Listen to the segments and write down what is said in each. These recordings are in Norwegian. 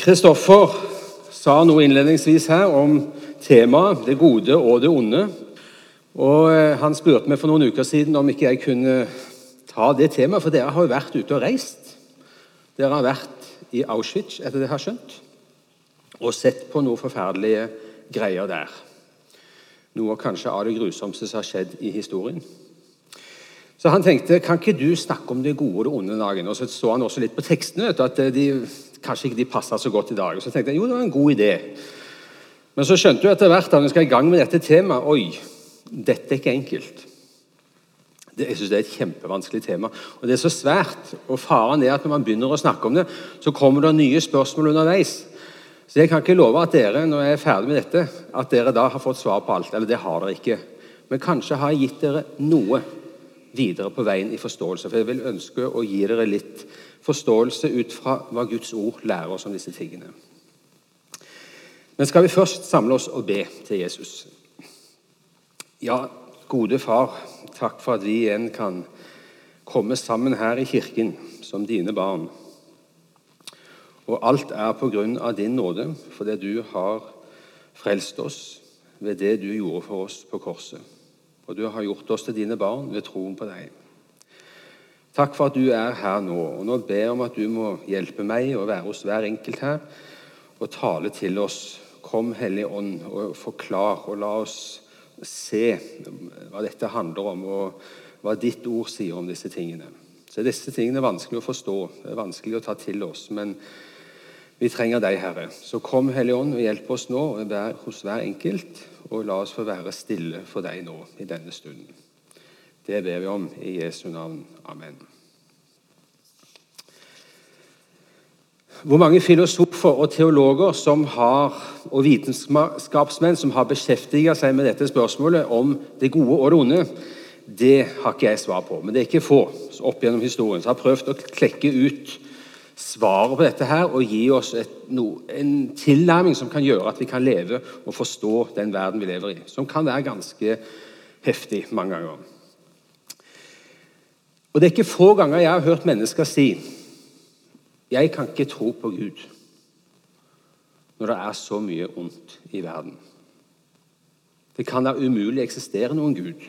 Kristoffer sa noe innledningsvis her om temaet 'det gode og det onde'. Og eh, Han spurte meg for noen uker siden om ikke jeg kunne ta det temaet, for dere har jo vært ute og reist. Dere har vært i Auschwitz, etter det jeg har skjønt, og sett på noen forferdelige greier der. Noe kanskje av det grusomste som har skjedd i historien. Så han tenkte kan ikke du snakke om det gode og det onde dagen? Og så så han også litt på tekstene. at de, Kanskje ikke de passa så godt i dag. Så tenkte jeg jo, det var en god idé. Men så skjønte jeg etter hvert at vi skal i gang med dette temaet Oi, dette er ikke enkelt. Det, jeg synes det er et kjempevanskelig tema. Og det er så svært. Og faren er at når man begynner å snakke om det, så kommer det nye spørsmål underveis. Så jeg kan ikke love at dere når jeg er ferdig med dette, at dere da har fått svar på alt. Eller det har dere ikke. Men kanskje har jeg gitt dere noe videre på veien i forståelse. For jeg vil ønske å gi dere litt forståelse ut fra hva Guds ord lærer oss om disse tingene. Men skal vi først samle oss og be til Jesus? Ja, gode Far, takk for at vi igjen kan komme sammen her i kirken som dine barn. Og alt er på grunn av din nåde, fordi du har frelst oss ved det du gjorde for oss på korset. Og du har gjort oss til dine barn ved troen på deg. Takk for at du er her nå. Og nå ber jeg om at du må hjelpe meg og være hos hver enkelt her og tale til oss. Kom, Hellige Ånd, og forklar, og la oss se hva dette handler om, og hva ditt ord sier om disse tingene. Så Disse tingene er vanskelig å forstå, det er vanskelig å ta til oss. Men vi trenger deg, Herre. Så kom, Hellige Ånd, og hjelp oss nå hos hver enkelt. Og la oss få være stille for deg nå i denne stunden. Det ber vi om i Jesu navn. Amen. Hvor mange filosofer og teologer har, og vitenskapsmenn som har beskjeftiget seg med dette spørsmålet om det gode og det onde, det har ikke jeg svar på. Men det er ikke få opp gjennom historien som har prøvd å klekke ut svaret på dette her og gi oss et, no, en tilnærming som kan gjøre at vi kan leve og forstå den verden vi lever i. Som kan være ganske heftig mange ganger. Og Det er ikke få ganger jeg har hørt mennesker si 'Jeg kan ikke tro på Gud' når det er så mye ondt i verden. Det kan da umulig eksistere noen Gud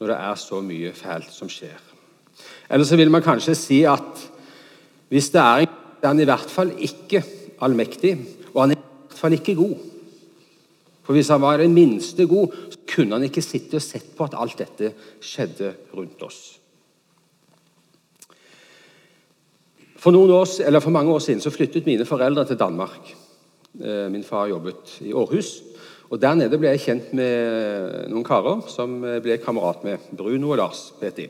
når det er så mye fælt som skjer. Eller så vil man kanskje si at hvis det er en er han i hvert fall ikke allmektig, og han er i hvert fall ikke god. For hvis han var den minste god, så kunne han ikke sitte og sett på at alt dette skjedde rundt oss. For, år, for, mange år siden så flyttet mine foreldre til Danmark. Eh, min far jobbet i Århus. og Der nede ble jeg kjent med noen karer som ble kamerat med. Bruno og Lars het de.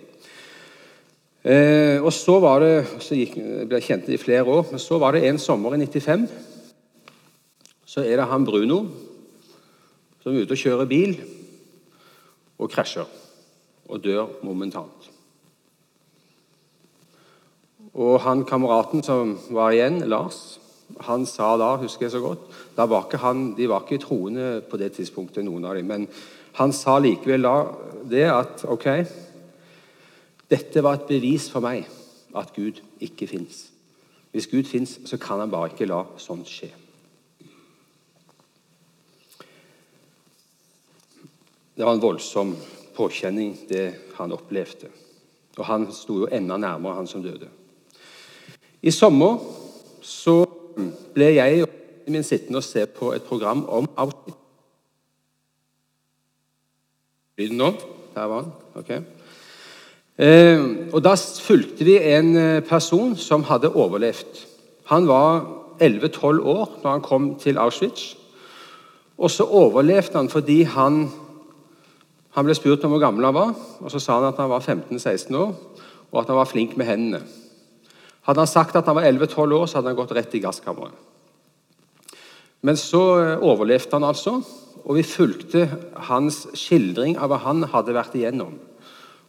Eh, og så var det, så gikk, ble jeg kjent i flere år, men så var det en sommer i 95. Så er det han Bruno som er ute og kjører bil og krasjer og dør momentant. Og han kameraten som var igjen, Lars, han sa da, husker jeg så godt da var ikke han, De var ikke troende på det tidspunktet, noen av dem. Men han sa likevel da det at ok, dette var et bevis for meg at Gud ikke fins. Hvis Gud fins, så kan han bare ikke la sånt skje. Det var en voldsom påkjenning, det han opplevde. Og han sto jo enda nærmere han som døde. I sommer så ble jeg og min sittende og se på et program om Auschwitz. Lyden nå? Der var den. ok. Eh, og Da fulgte vi en eh, person som hadde overlevd. Han var 11-12 år når han kom til Auschwitz. Og så overlevde han fordi han, han ble spurt om hvor gammel han var. og Så sa han at han var 15-16 år, og at han var flink med hendene. Hadde han sagt at han var 11-12 år, så hadde han gått rett i gasskammeret. Men så eh, overlevde han altså, og vi fulgte hans skildring av hva han hadde vært igjennom.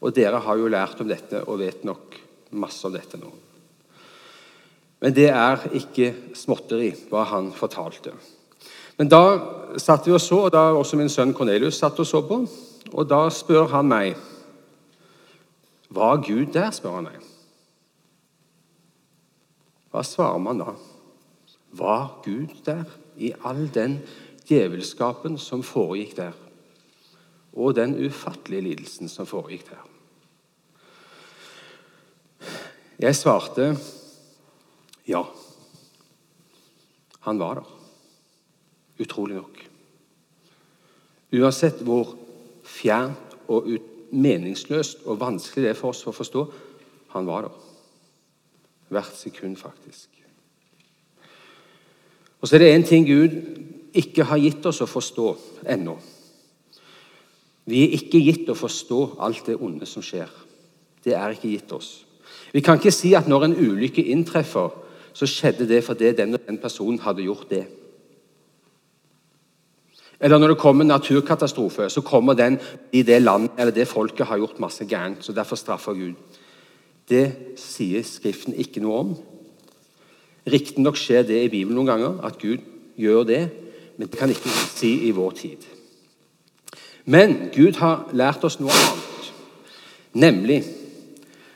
Og dere har jo lært om dette og vet nok masse om dette nå. Men det er ikke småtteri, hva han fortalte. Men da satt vi og så, og da også min sønn Cornelius satt og så på. Og da spør han meg Var Gud der? spør han meg. Hva svarer man da? Var Gud der i all den djevelskapen som foregikk der? Og den ufattelige lidelsen som foregikk der? Jeg svarte ja. Han var der. Utrolig nok. Uansett hvor fjernt og meningsløst og vanskelig det er for oss å forstå, han var der. Hvert sekund, faktisk. Og så er det én ting Gud ikke har gitt oss å forstå ennå. Vi er ikke gitt å forstå alt det onde som skjer. Det er ikke gitt oss. Vi kan ikke si at når en ulykke inntreffer, så skjedde det fordi den og den personen hadde gjort det. Eller når det kommer en naturkatastrofe, så kommer den i det landet eller det folket har gjort masse gærent. så Derfor straffer Gud. Det sier Skriften ikke noe om. Riktignok skjer det i Bibelen noen ganger, at Gud gjør det, men det kan ikke si i vår tid. Men Gud har lært oss noe annet, nemlig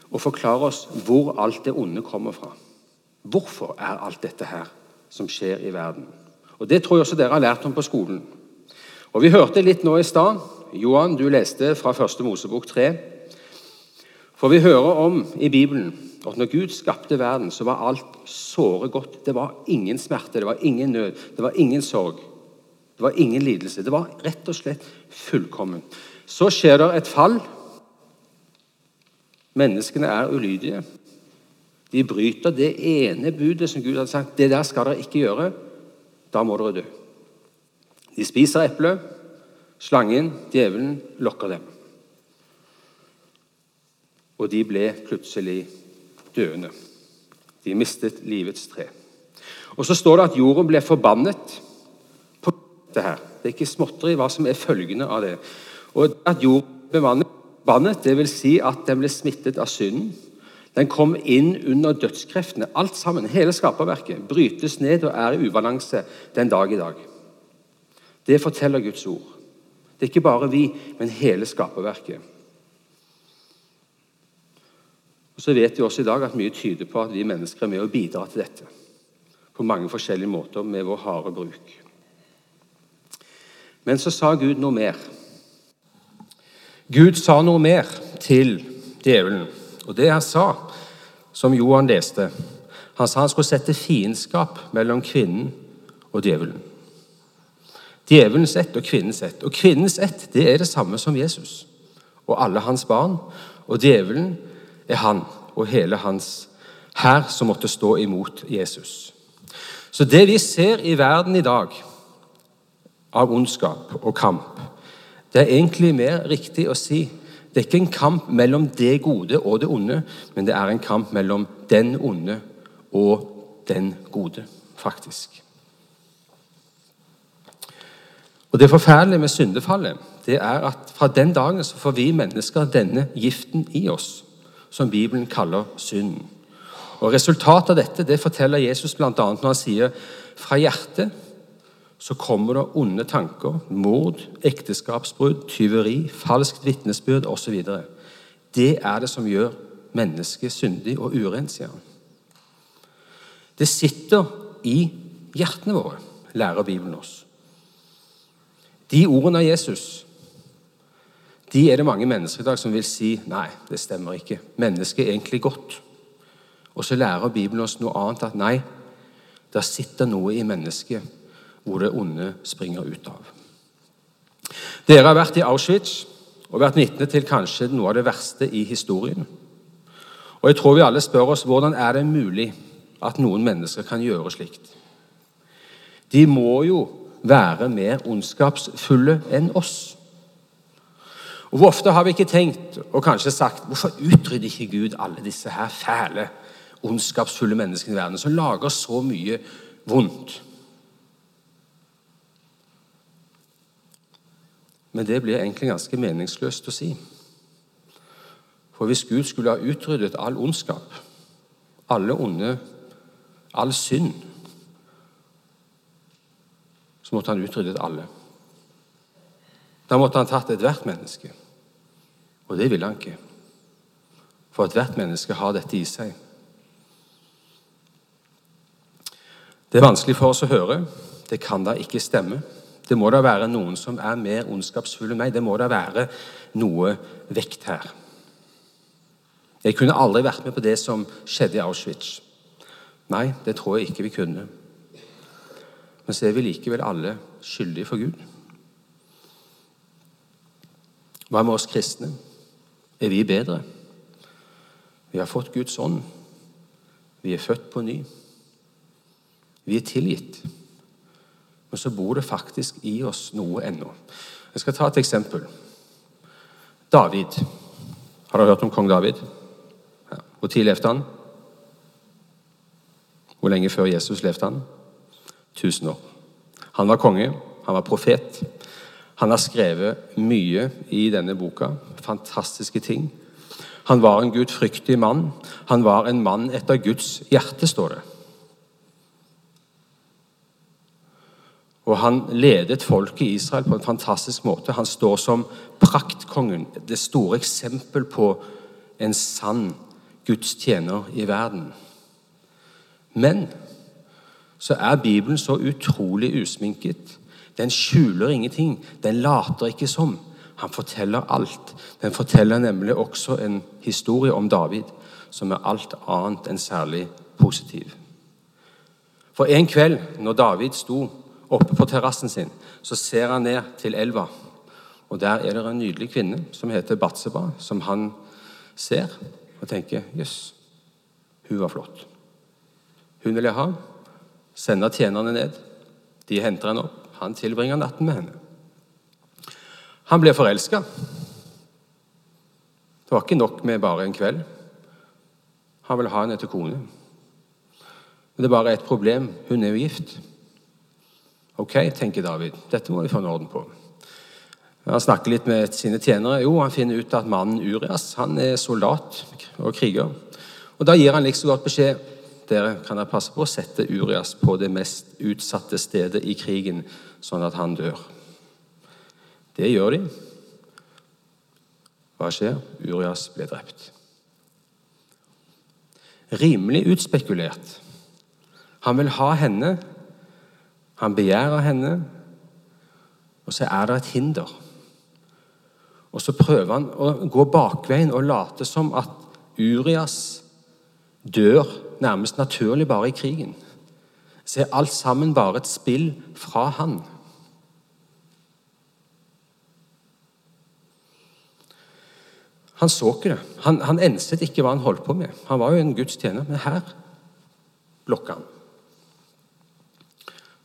å forklare oss hvor alt det onde kommer fra. Hvorfor er alt dette her som skjer i verden? Og Det tror jeg også dere har lært om på skolen. Og Vi hørte litt nå i stad. Johan, du leste fra første Mosebok 3. For vi hører om i Bibelen at når Gud skapte verden, så var alt såre godt. Det var ingen smerte, det var ingen nød, det var ingen sorg. Det var ingen lidelse. Det var rett og slett fullkommen. Så skjer det et fall. Menneskene er ulydige. De bryter det ene budet som Gud hadde sagt. Det der skal dere ikke gjøre. Da må dere dø. De spiser eplet. Slangen, djevelen, lokker dem. Og de ble plutselig døende. De mistet livets tre. Og Så står det at jorden ble forbannet det her. Det er ikke småtteri hva som er følgende av det. Og At jorden ble vannet, det vil si at den ble smittet av synden. Den kom inn under dødskreftene. Alt sammen, hele skaperverket, brytes ned og er i ubalanse den dag i dag. Det forteller Guds ord. Det er ikke bare vi, men hele skaperverket. Og Så vet vi også i dag at mye tyder på at vi mennesker er med og bidrar til dette. På mange forskjellige måter med vår harde bruk. Men så sa Gud noe mer. Gud sa noe mer til djevelen. Og det han sa, som Johan leste Han sa han skulle sette fiendskap mellom kvinnen og djevelen. Djevelens ett og kvinnens ett. Og kvinnens ett det er det samme som Jesus og alle hans barn. Og djevelen er han og hele hans hær som måtte stå imot Jesus. Så det vi ser i verden i dag av ondskap og kamp, det er egentlig mer riktig å si det er ikke en kamp mellom det gode og det onde, men det er en kamp mellom den onde og den gode, faktisk. Og Det forferdelige med syndefallet det er at fra den dagen så får vi mennesker denne giften i oss, som Bibelen kaller synden. Og Resultatet av dette det forteller Jesus bl.a. når han sier fra hjertet så kommer det onde tanker, mord, ekteskapsbrudd, tyveri, falskt vitnesbyrd osv. Det er det som gjør mennesket syndig og urent, sier han. Det sitter i hjertene våre, lærer Bibelen oss. De ordene av Jesus de er det mange mennesker i dag som vil si nei, det stemmer ikke. Mennesket er egentlig godt. Og så lærer Bibelen oss noe annet, at nei, det sitter noe i mennesket hvor det onde springer ut av. Dere har vært i Auschwitz og vært vitne til kanskje noe av det verste i historien. Og jeg tror vi alle spør oss hvordan er det mulig at noen mennesker kan gjøre slikt. De må jo være mer ondskapsfulle enn oss. Og Hvor ofte har vi ikke tenkt og kanskje sagt hvorfor utrydder ikke Gud alle disse her fæle, ondskapsfulle menneskene i verden som lager så mye vondt? Men det blir egentlig ganske meningsløst å si. For hvis Gud skulle ha utryddet all ondskap, alle onde, all synd så måtte han utryddet alle. Da måtte han tatt ethvert menneske. Og det ville han ikke. For ethvert menneske har dette i seg. Det er vanskelig for oss å høre. Det kan da ikke stemme. Det må da være noen som er mer ondskapsfull enn meg. Det må da være noe vekt her. Jeg kunne aldri vært med på det som skjedde i Auschwitz. Nei, det tror jeg ikke vi kunne. Men så er vi likevel alle skyldige for Gud. Hva med oss kristne? Er vi bedre? Vi har fått Guds ånd. Vi er født på ny. Vi er tilgitt. Men så bor det faktisk i oss noe ennå. Jeg skal ta et eksempel. David. Har dere hørt om kong David? Hvor tid levde han? Hvor lenge før Jesus levde han? 1000 år. Han var konge, han var profet. Han har skrevet mye i denne boka. Fantastiske ting. Han var en gudfryktig mann. Han var en mann etter Guds hjerte, står det. Og han ledet folket i Israel på en fantastisk måte. Han står som praktkongen, det store eksempel på en sann Guds tjener i verden. Men så er Bibelen så utrolig usminket. Den skjuler ingenting. Den later ikke som. Han forteller alt. Den forteller nemlig også en historie om David som er alt annet enn særlig positiv. For en kveld når David sto oppe på terrassen sin, så ser han ned til elva. Og Der er det en nydelig kvinne som heter Batseba, som han ser og tenker Jøss, hun var flott. Hun vil jeg ha. Sender tjenerne ned. De henter henne opp. Han tilbringer natten med henne. Han blir forelska. Det var ikke nok med bare en kveld. Han vil ha henne til kone. Men det er bare et problem. Hun er jo gift. Ok, tenker David. Dette må vi få en orden på. Han snakker litt med sine tjenere. Jo, Han finner ut at mannen Urias han er soldat og kriger. Og Da gir han like så godt beskjed dere kan dere passe på å sette Urias på det mest utsatte stedet i krigen, sånn at han dør. Det gjør de. Hva skjer? Urias ble drept. Rimelig utspekulert. Han vil ha henne, han begjærer henne, og så er det et hinder. Og så prøver han å gå bakveien og late som at Urias dør nærmest naturlig bare i krigen. Så er alt sammen bare et spill fra han. Han så ikke det. Han, han enset ikke hva han holdt på med. Han var jo en Guds men her blokka han.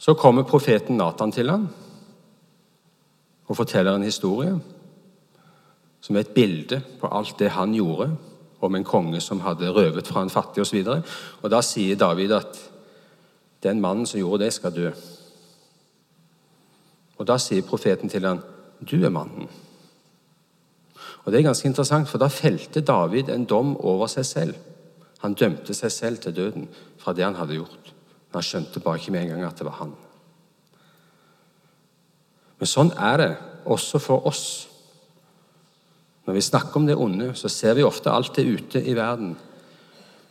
Så kommer profeten Nathan til ham og forteller en historie som er et bilde på alt det han gjorde, om en konge som hadde røvet fra en fattig osv. Og, så og da sier David at den mannen som gjorde det, skal dø. Og da sier profeten til ham, 'Du er mannen'. Og Det er ganske interessant, for da felte David en dom over seg selv. Han dømte seg selv til døden fra det han hadde gjort. Han skjønte bare ikke med en gang at det var han. Men sånn er det også for oss. Når vi snakker om det onde, så ser vi ofte alt det ute i verden.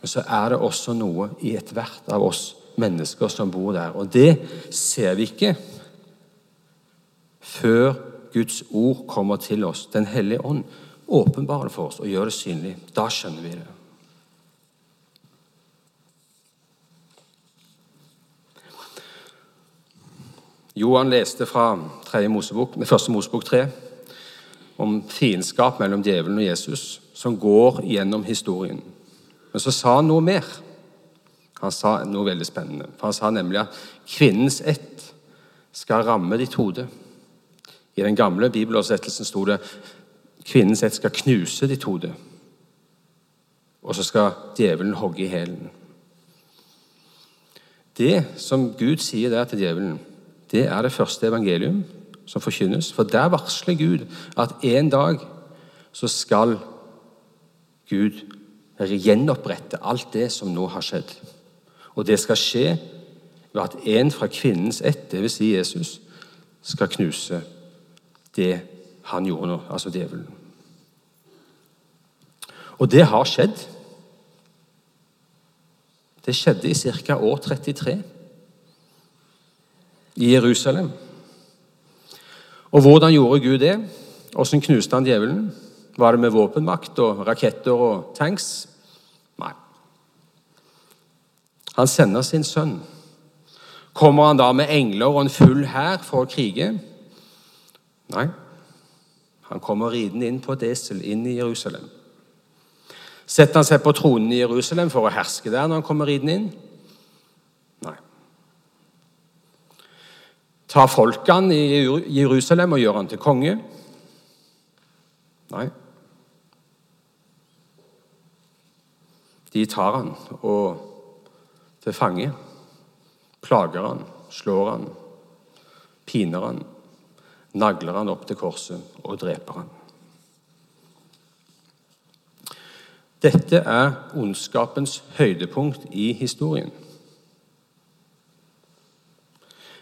Men så er det også noe i ethvert av oss mennesker som bor der. Og det ser vi ikke før Guds ord kommer til oss. Den hellige ånd åpenbarer det for oss og gjør det synlig. Da skjønner vi det. Johan leste fra 3. Mosebok, første Mosebok 3 om fiendskap mellom djevelen og Jesus, som går gjennom historien. Men så sa han noe mer. Han sa noe veldig spennende. For Han sa nemlig at kvinnens ett skal ramme ditt hode. I den gamle bibeloversettelsen sto det kvinnens ett skal knuse ditt hode. Og så skal djevelen hogge i hælen. Det som Gud sier der til djevelen, det er det første evangelium som forkynnes. For der varsler Gud at en dag så skal Gud gjenopprette alt det som nå har skjedd. Og det skal skje ved at en fra kvinnens ett, dvs. Si Jesus, skal knuse det han gjorde nå, altså djevelen. Og det har skjedd. Det skjedde i ca. år 33. i Jerusalem. Og hvordan gjorde Gud det? Åssen knuste han djevelen? Var det med våpenmakt og raketter og tanks? Nei. Han sender sin sønn. Kommer han da med engler og en full hær for å krige? Nei. Han kommer ridende inn på et esel inn i Jerusalem. Setter han seg på tronen i Jerusalem for å herske der når han kommer ridende inn? Tar folkene i Jerusalem og gjør han til konge? Nei. De tar han og til fange. Plager han, slår han, piner han, nagler han opp til korset og dreper han. Dette er ondskapens høydepunkt i historien.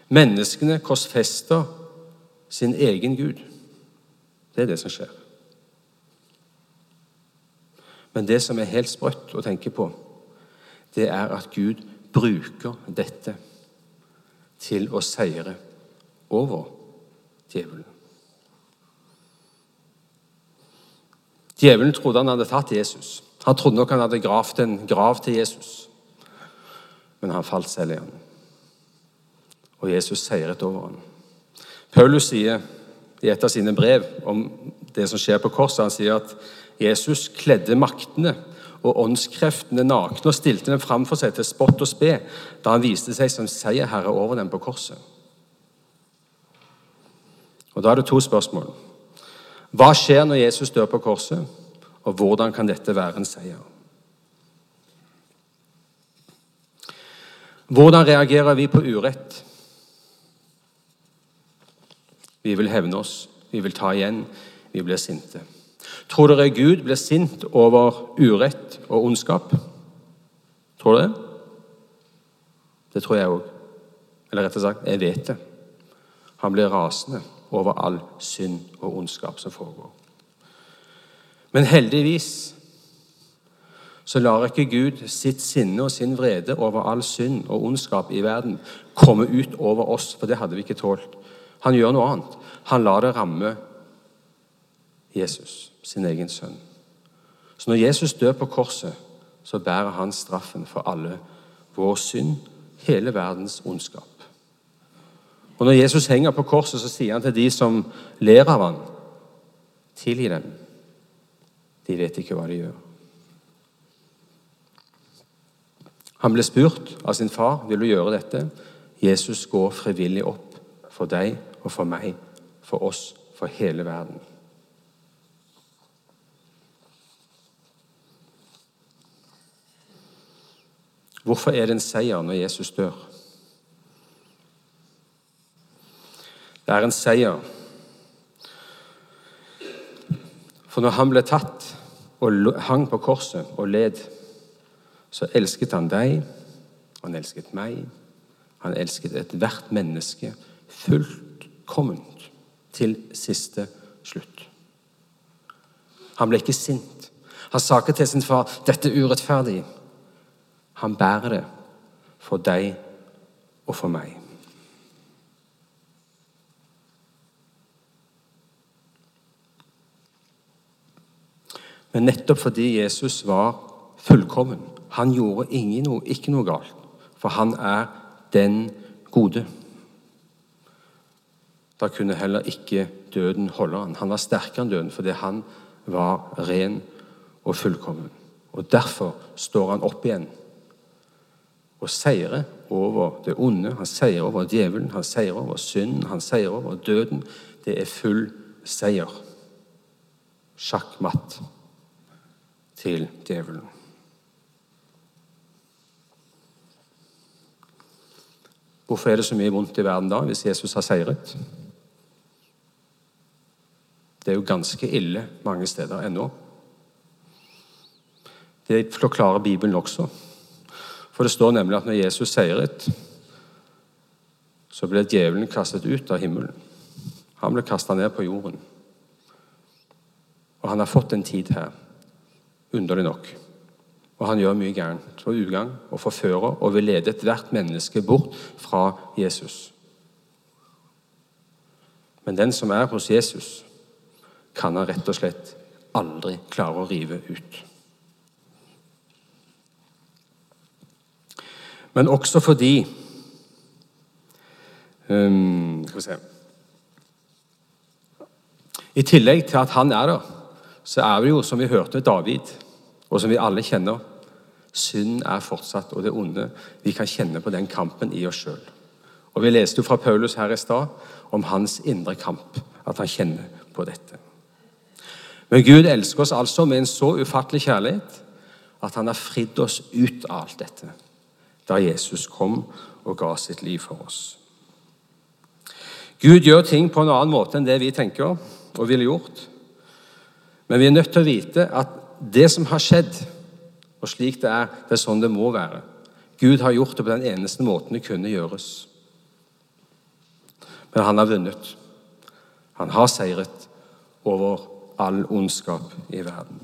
Menneskene korsfester sin egen Gud. Det er det som skjer. Men det som er helt sprøtt å tenke på, det er at Gud bruker dette til å seire over djevelen. Djevelen trodde han hadde tatt Jesus. Han trodde nok han hadde gravd en grav til Jesus. Men han falt selv i ham. Og Jesus seiret over ham. Paulus sier i et av sine brev om det som skjer på korset, han sier at Jesus kledde maktene og åndskreftene nakne og stilte dem fram for seg til spott og spe da han viste seg som seierherre over dem på korset. Og Da er det to spørsmål. Hva skjer når Jesus dør på korset, og hvordan kan dette være en seier? Hvordan reagerer vi på urett? Vi vil hevne oss, vi vil ta igjen, vi blir sinte. Tror dere Gud blir sint over urett og ondskap? Tror dere det? Det tror jeg òg. Eller rett og slett, jeg vet det. Han blir rasende over all synd og ondskap som foregår. Men heldigvis så lar ikke Gud sitt sinne og sin vrede over all synd og ondskap i verden komme ut over oss, for det hadde vi ikke tålt. Han gjør noe annet. Han lar det ramme Jesus sin egen sønn. Så når Jesus dør på korset, så bærer han straffen for alle vår synd, hele verdens ondskap. Og Når Jesus henger på korset, så sier han til de som ler av ham, tilgi dem. De vet ikke hva de gjør. Han ble spurt av sin far vil du gjøre dette. Jesus går frivillig opp for deg og for meg, for oss, for hele verden. Hvorfor er det en seier når Jesus dør? Det er en seier. For når han ble tatt og hang på korset og led, så elsket han deg, han elsket meg, han elsket ethvert menneske fullkomment til siste slutt. Han ble ikke sint. Han sa ikke til sin far 'Dette er urettferdig'. Han bærer det for deg og for meg. Men nettopp fordi Jesus var fullkommen Han gjorde ingen, ikke noe galt, for han er den gode. Da kunne heller ikke døden holde han. Han var sterkere enn døden fordi han var ren og fullkommen. Og Derfor står han opp igjen og seirer over det onde. Han seier over djevelen, han seier over synden, han seier over døden. Det er full seier. Sjakkmatt til djevelen. Hvorfor er det så mye vondt i verden da, hvis Jesus har seiret? Det er jo ganske ille mange steder ennå. Det forklarer Bibelen også. For det står nemlig at når Jesus seiret, så ble djevelen kastet ut av himmelen. Han ble kasta ned på jorden. Og han har fått en tid her, underlig nok. Og han gjør mye gærent og ugagn og forfører og vil lede ethvert menneske bort fra Jesus. Men den som er hos Jesus, kan han rett og slett aldri klare å rive ut. Men også fordi um, Skal vi se I tillegg til at han er der, så er det jo, som vi hørte David, og som vi alle kjenner Synd er fortsatt, og det onde Vi kan kjenne på den kampen i oss sjøl. Og Vi leste jo fra Paulus her i stad om hans indre kamp, at han kjenner på dette. Men Gud elsker oss altså med en så ufattelig kjærlighet at han har fridd oss ut av alt dette da Jesus kom og ga sitt liv for oss. Gud gjør ting på en annen måte enn det vi tenker og ville gjort. Men vi er nødt til å vite at det som har skjedd, og slik det er, det er sånn det må være. Gud har gjort det på den eneste måten det kunne gjøres. Men han har vunnet. Han har seiret over all ondskap i verden.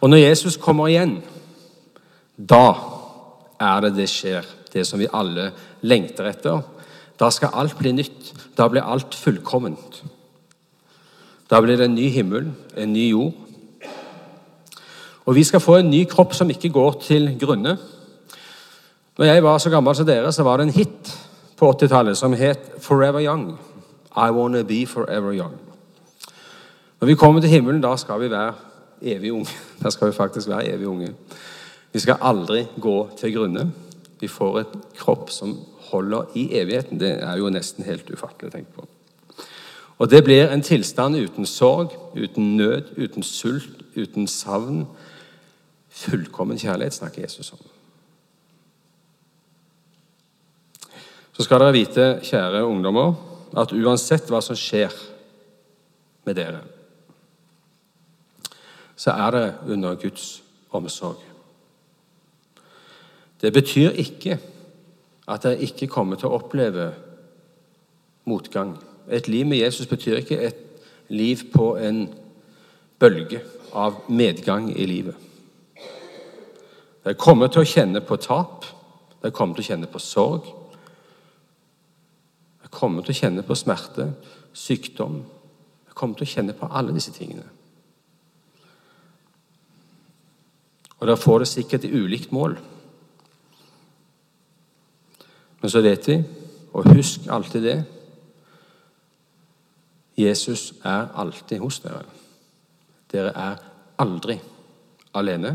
Og når Jesus kommer igjen, da er det det skjer, det som vi alle lengter etter. Da skal alt bli nytt. Da blir alt fullkomment. Da blir det en ny himmel, en ny jord. Og vi skal få en ny kropp som ikke går til grunne. Når jeg var så gammel som dere, så var det en hit på 80-tallet som het 'Forever Young'. I wanna be forever young. Når vi kommer til himmelen, da skal vi være evig unge. Da skal vi faktisk være evig unge. Vi skal aldri gå til grunne. Vi får et kropp som holder i evigheten. Det er jo nesten helt ufattelig å tenke på. Og det blir en tilstand uten sorg, uten nød, uten sult, uten savn. Fullkommen kjærlighet snakker Jesus om. Så skal dere vite, kjære ungdommer, at uansett hva som skjer med dere, så er det under Guds omsorg. Det betyr ikke at dere ikke kommer til å oppleve motgang. Et liv med Jesus betyr ikke et liv på en bølge av medgang i livet. Dere kommer til å kjenne på tap, dere kommer til å kjenne på sorg. Kommer til å kjenne på smerte, sykdom. Dere kommer til å kjenne på alle disse tingene. Og dere får det sikkert i ulikt mål. Men så vet vi, og husk alltid det Jesus er alltid hos dere. Dere er aldri alene.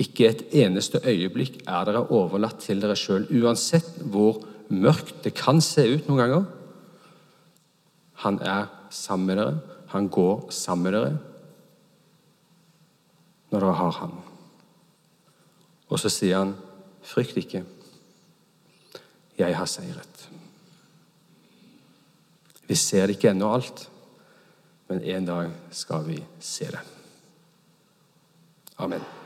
Ikke et eneste øyeblikk er dere overlatt til dere sjøl, uansett hvor mørkt det kan se ut noen ganger. Han er sammen med dere. Han går sammen med dere når dere har ham. Og så sier han, 'Frykt ikke. Jeg har seiret.' Vi ser ikke ennå alt, men en dag skal vi se det. Amen.